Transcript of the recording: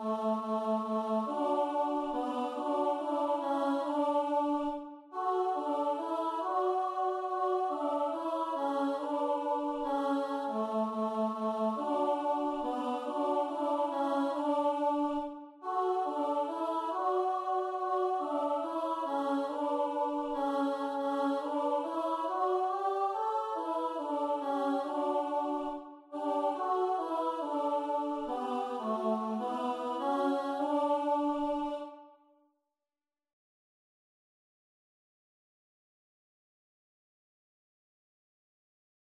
Oh.